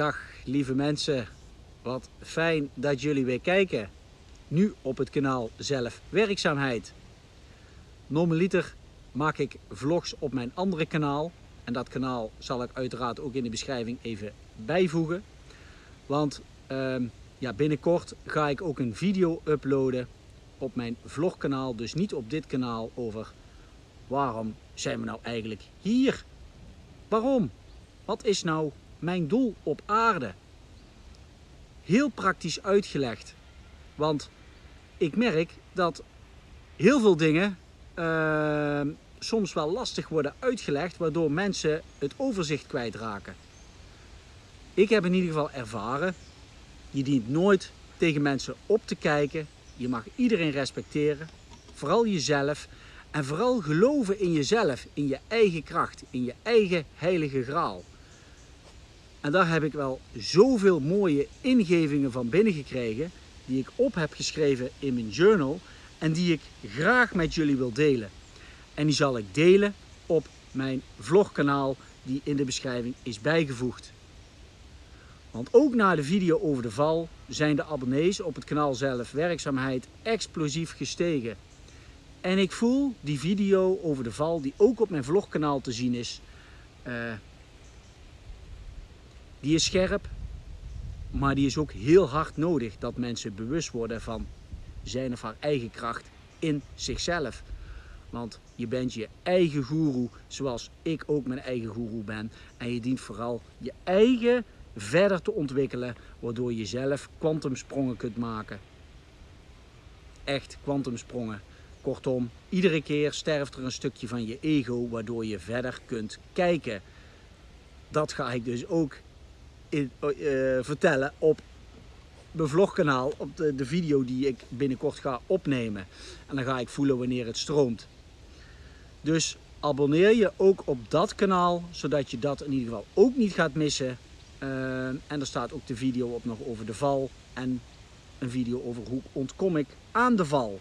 Dag lieve mensen, wat fijn dat jullie weer kijken. Nu op het kanaal Zelfwerkzaamheid. Normaliter maak ik vlogs op mijn andere kanaal. En dat kanaal zal ik uiteraard ook in de beschrijving even bijvoegen. Want ehm, ja, binnenkort ga ik ook een video uploaden op mijn vlogkanaal. Dus niet op dit kanaal over waarom zijn we nou eigenlijk hier? Waarom? Wat is nou mijn doel op aarde? Heel praktisch uitgelegd. Want ik merk dat heel veel dingen uh, soms wel lastig worden uitgelegd, waardoor mensen het overzicht kwijtraken. Ik heb in ieder geval ervaren, je dient nooit tegen mensen op te kijken. Je mag iedereen respecteren, vooral jezelf. En vooral geloven in jezelf, in je eigen kracht, in je eigen heilige graal. En daar heb ik wel zoveel mooie ingevingen van binnengekregen, die ik op heb geschreven in mijn journal en die ik graag met jullie wil delen. En die zal ik delen op mijn vlogkanaal die in de beschrijving is bijgevoegd. Want ook na de video over de val zijn de abonnees op het kanaal zelf werkzaamheid explosief gestegen. En ik voel die video over de val die ook op mijn vlogkanaal te zien is, uh, die is scherp, maar die is ook heel hard nodig dat mensen bewust worden van zijn of haar eigen kracht in zichzelf. Want je bent je eigen goeroe, zoals ik ook mijn eigen goeroe ben. En je dient vooral je eigen verder te ontwikkelen, waardoor je zelf kwantumsprongen kunt maken. Echt kwantumsprongen. Kortom, iedere keer sterft er een stukje van je ego, waardoor je verder kunt kijken. Dat ga ik dus ook uh, vertellen op mijn vlogkanaal, op de, de video die ik binnenkort ga opnemen. En dan ga ik voelen wanneer het stroomt. Dus abonneer je ook op dat kanaal, zodat je dat in ieder geval ook niet gaat missen. Uh, en er staat ook de video op nog over de val en een video over hoe ontkom ik aan de val.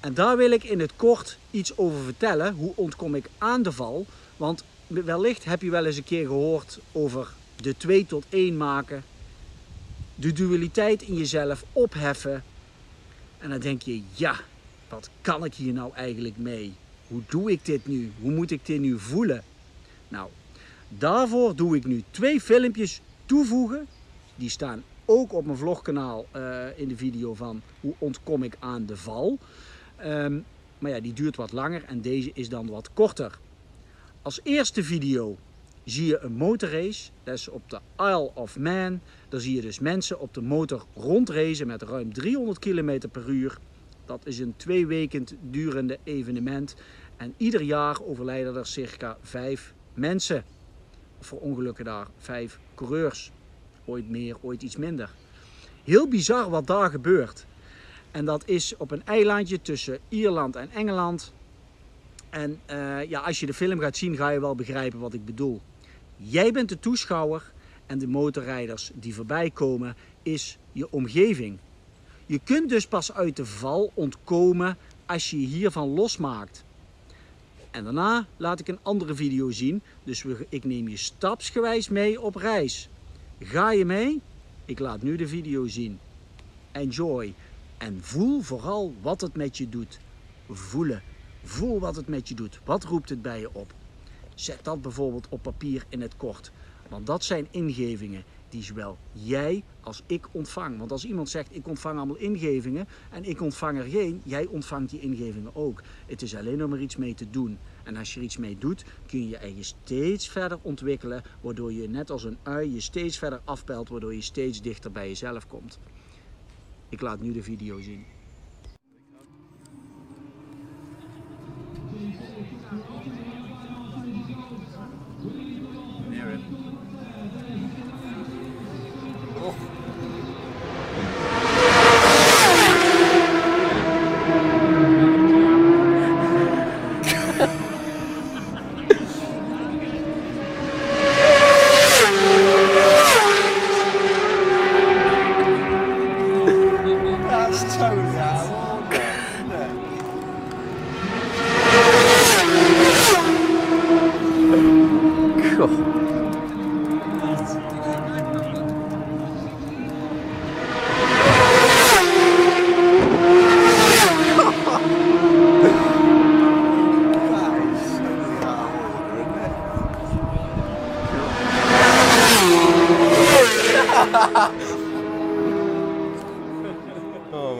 En daar wil ik in het kort iets over vertellen. Hoe ontkom ik aan de val? Want wellicht heb je wel eens een keer gehoord over de 2 tot 1 maken. De dualiteit in jezelf opheffen. En dan denk je, ja, wat kan ik hier nou eigenlijk mee? Hoe doe ik dit nu? Hoe moet ik dit nu voelen? Nou, daarvoor doe ik nu twee filmpjes toevoegen. Die staan ook op mijn vlogkanaal uh, in de video van hoe ontkom ik aan de val. Um, maar ja, die duurt wat langer en deze is dan wat korter. Als eerste video zie je een motorrace. Dat is op de Isle of Man. Daar zie je dus mensen op de motor rondracen met ruim 300 km per uur. Dat is een twee weken durende evenement. En ieder jaar overlijden er circa vijf mensen. Voor ongelukken daar vijf coureurs. Ooit meer, ooit iets minder. Heel bizar wat daar gebeurt. En dat is op een eilandje tussen Ierland en Engeland. En uh, ja, als je de film gaat zien, ga je wel begrijpen wat ik bedoel. Jij bent de toeschouwer en de motorrijders die voorbij komen is je omgeving. Je kunt dus pas uit de val ontkomen als je je hiervan losmaakt. En daarna laat ik een andere video zien, dus ik neem je stapsgewijs mee op reis. Ga je mee? Ik laat nu de video zien. Enjoy. En voel vooral wat het met je doet. Voelen. Voel wat het met je doet. Wat roept het bij je op? Zet dat bijvoorbeeld op papier in het kort. Want dat zijn ingevingen die zowel jij als ik ontvang. Want als iemand zegt ik ontvang allemaal ingevingen en ik ontvang er geen, jij ontvangt die ingevingen ook. Het is alleen om er iets mee te doen. En als je er iets mee doet, kun je je eigen steeds verder ontwikkelen, waardoor je net als een ui je steeds verder afpelt, waardoor je steeds dichter bij jezelf komt. Ik laat nu de video zien.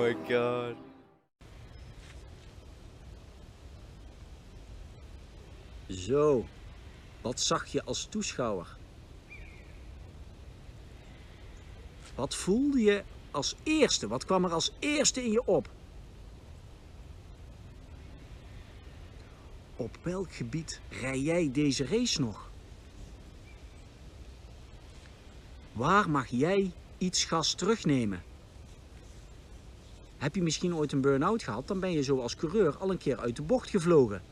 my god. Zo, wat zag je als toeschouwer? Wat voelde je als eerste? Wat kwam er als eerste in je op? Op welk gebied rij jij deze race nog? Waar mag jij iets gas terugnemen? Heb je misschien ooit een burn-out gehad, dan ben je zo als coureur al een keer uit de bocht gevlogen.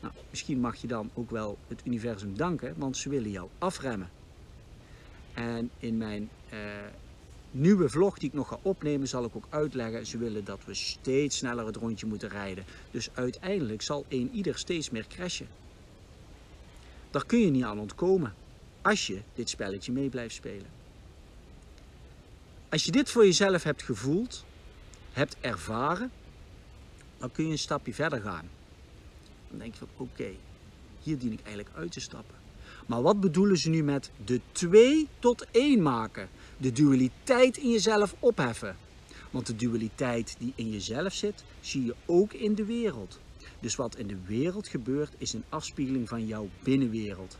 Nou, misschien mag je dan ook wel het universum danken, want ze willen jou afremmen. En in mijn eh, nieuwe vlog die ik nog ga opnemen, zal ik ook uitleggen. Ze willen dat we steeds sneller het rondje moeten rijden. Dus uiteindelijk zal een ieder steeds meer crashen. Daar kun je niet aan ontkomen als je dit spelletje mee blijft spelen. Als je dit voor jezelf hebt gevoeld, hebt ervaren, dan kun je een stapje verder gaan. Dan denk je van oké, hier dien ik eigenlijk uit te stappen. Maar wat bedoelen ze nu met de twee tot één maken? De dualiteit in jezelf opheffen. Want de dualiteit die in jezelf zit, zie je ook in de wereld. Dus wat in de wereld gebeurt, is een afspiegeling van jouw binnenwereld.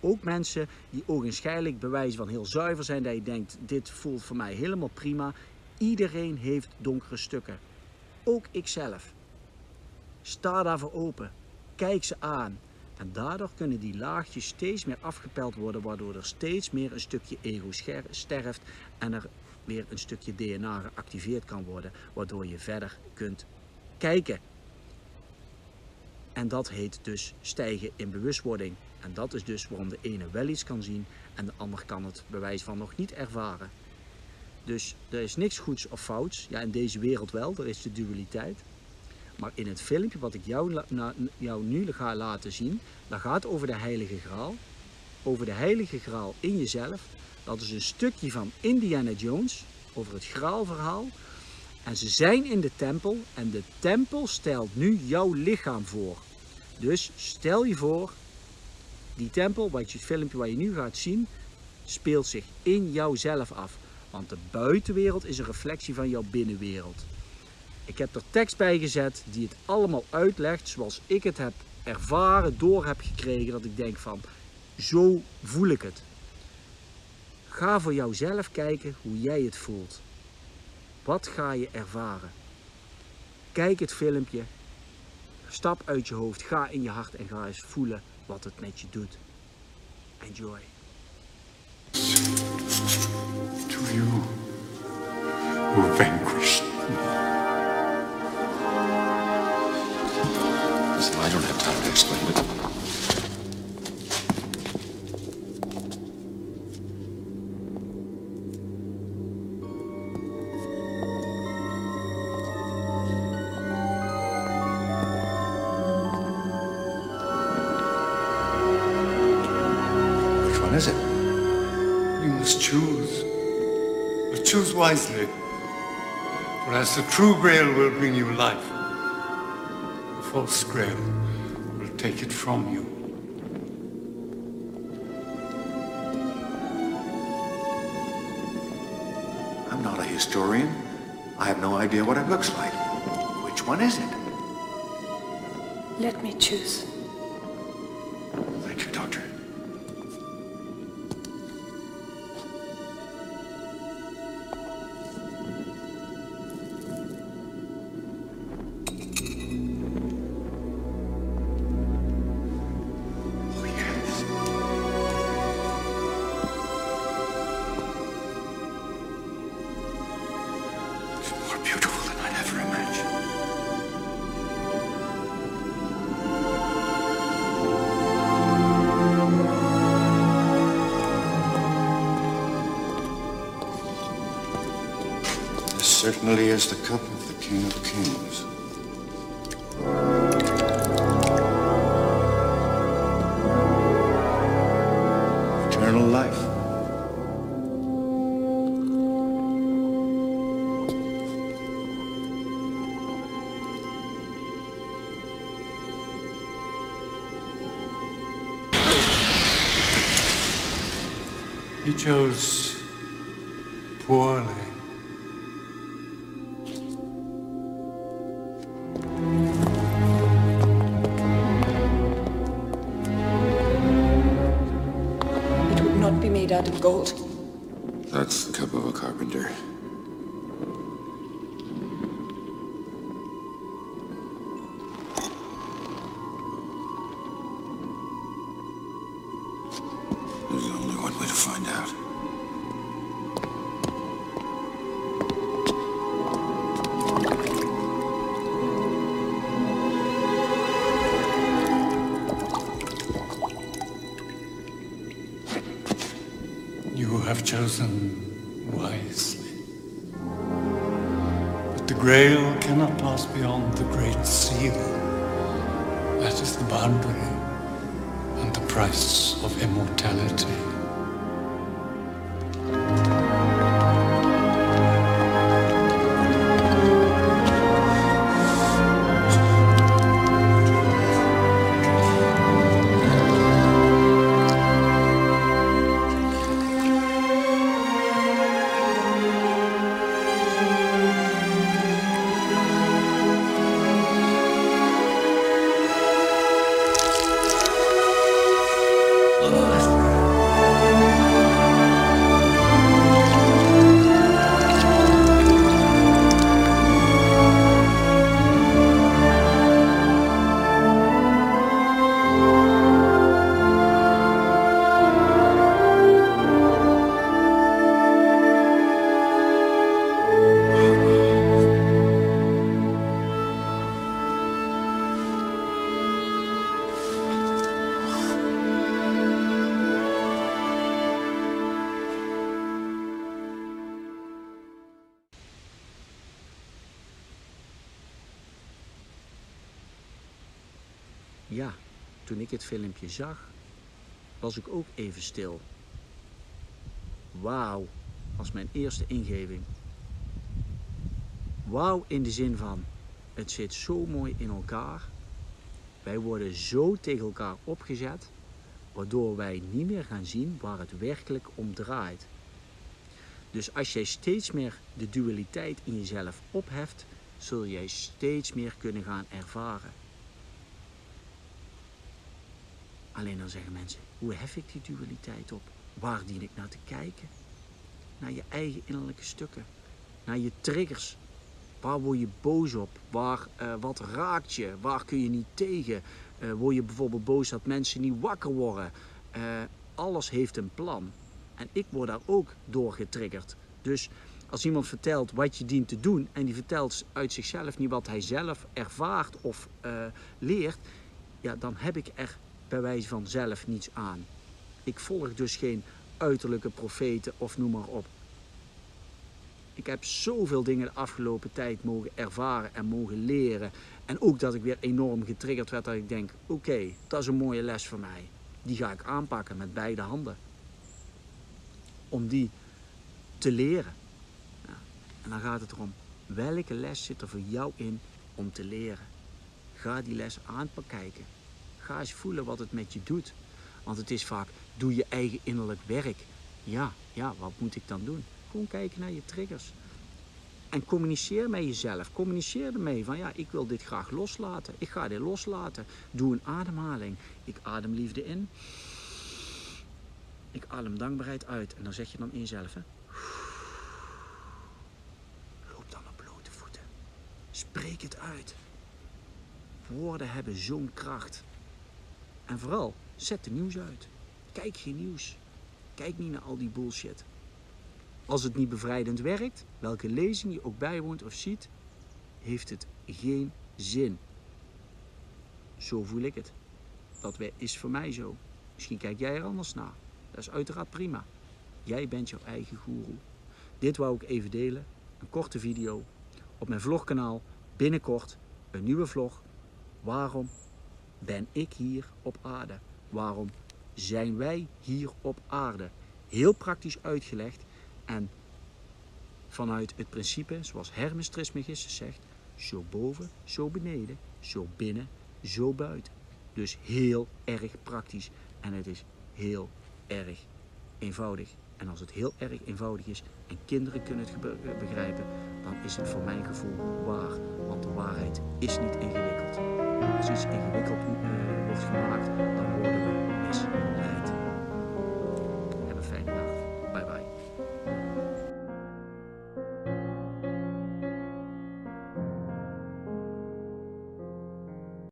Ook mensen die ogenschijnlijk bewijs van heel zuiver zijn, dat je denkt, dit voelt voor mij helemaal prima. Iedereen heeft donkere stukken. Ook ikzelf. Sta daarvoor open. Kijk ze aan. En daardoor kunnen die laagjes steeds meer afgepeld worden, waardoor er steeds meer een stukje ego sterft en er weer een stukje DNA geactiveerd kan worden, waardoor je verder kunt kijken. En dat heet dus stijgen in bewustwording. En dat is dus waarom de ene wel iets kan zien en de ander kan het bewijs van nog niet ervaren. Dus er is niks goeds of fouts. Ja, in deze wereld wel, er is de dualiteit. Maar in het filmpje wat ik jou, jou nu ga laten zien, dat gaat over de heilige graal. Over de heilige graal in jezelf. Dat is een stukje van Indiana Jones, over het graalverhaal. En ze zijn in de tempel en de tempel stelt nu jouw lichaam voor. Dus stel je voor, die tempel, wat je het filmpje wat je nu gaat zien, speelt zich in jouzelf af. Want de buitenwereld is een reflectie van jouw binnenwereld. Ik heb er tekst bij gezet die het allemaal uitlegt zoals ik het heb ervaren, door heb gekregen. Dat ik denk van, zo voel ik het. Ga voor jouzelf kijken hoe jij het voelt. Wat ga je ervaren? Kijk het filmpje. Stap uit je hoofd, ga in je hart en ga eens voelen wat het met je doet. Enjoy. You must choose. But choose wisely. For as the true grail will bring you life, the false grail will take it from you. I'm not a historian. I have no idea what it looks like. Which one is it? Let me choose. Thank you, Doctor. Certainly is the cup of the King of Kings. Eternal life. He chose poorly. Gold. That's the cup of a carpenter. There's only one way to find out. Have chosen wisely. But the Grail cannot pass beyond the Great Seal. That is the boundary and the price of immortality. Allah'a Ja, toen ik het filmpje zag, was ik ook even stil. Wauw, was mijn eerste ingeving. Wauw in de zin van, het zit zo mooi in elkaar. Wij worden zo tegen elkaar opgezet, waardoor wij niet meer gaan zien waar het werkelijk om draait. Dus als jij steeds meer de dualiteit in jezelf opheft, zul jij steeds meer kunnen gaan ervaren. Alleen dan zeggen mensen, hoe hef ik die dualiteit op? Waar dien ik naar te kijken? Naar je eigen innerlijke stukken, naar je triggers. Waar word je boos op? Waar, eh, wat raakt je? Waar kun je niet tegen? Eh, word je bijvoorbeeld boos dat mensen niet wakker worden? Eh, alles heeft een plan. En ik word daar ook door getriggerd. Dus als iemand vertelt wat je dient te doen en die vertelt uit zichzelf niet wat hij zelf ervaart of leert, ja, dan heb ik er bij wijze van zelf niets aan. Ik volg dus geen uiterlijke profeten of noem maar op. Ik heb zoveel dingen de afgelopen tijd mogen ervaren en mogen leren. En ook dat ik weer enorm getriggerd werd dat ik denk, oké, dat is een mooie les voor mij. Die ga ik aanpakken met beide handen. Om die te leren. Ja. En dan gaat het erom, welke les zit er voor jou in om te leren? Ga die les aankijken. Ga voelen wat het met je doet. Want het is vaak, doe je eigen innerlijk werk. Ja, ja, wat moet ik dan doen? Gewoon kijken naar je triggers. En communiceer met jezelf. Communiceer ermee van ja, ik wil dit graag loslaten. Ik ga dit loslaten. Doe een ademhaling. Ik adem liefde in. Ik adem dankbaarheid uit. En dan zeg je dan in jezelf. Hè? Loop dan op blote voeten. Spreek het uit. Woorden hebben zo'n kracht. En vooral, zet de nieuws uit. Kijk geen nieuws. Kijk niet naar al die bullshit. Als het niet bevrijdend werkt, welke lezing je ook bijwoont of ziet, heeft het geen zin. Zo voel ik het. Dat is voor mij zo. Misschien kijk jij er anders naar. Dat is uiteraard prima. Jij bent jouw eigen goeroe. Dit wou ik even delen. Een korte video. Op mijn vlogkanaal binnenkort een nieuwe vlog. Waarom ben ik hier op aarde? Waarom zijn wij hier op aarde? Heel praktisch uitgelegd en vanuit het principe, zoals Hermes Trismegistus zegt, zo boven, zo beneden, zo binnen, zo buiten. Dus heel erg praktisch en het is heel erg eenvoudig. En als het heel erg eenvoudig is en kinderen kunnen het begrijpen, dan is het voor mijn gevoel waar. Want de waarheid is niet ingewikkeld. Als iets ingewikkeld uh, wordt gemaakt, dan worden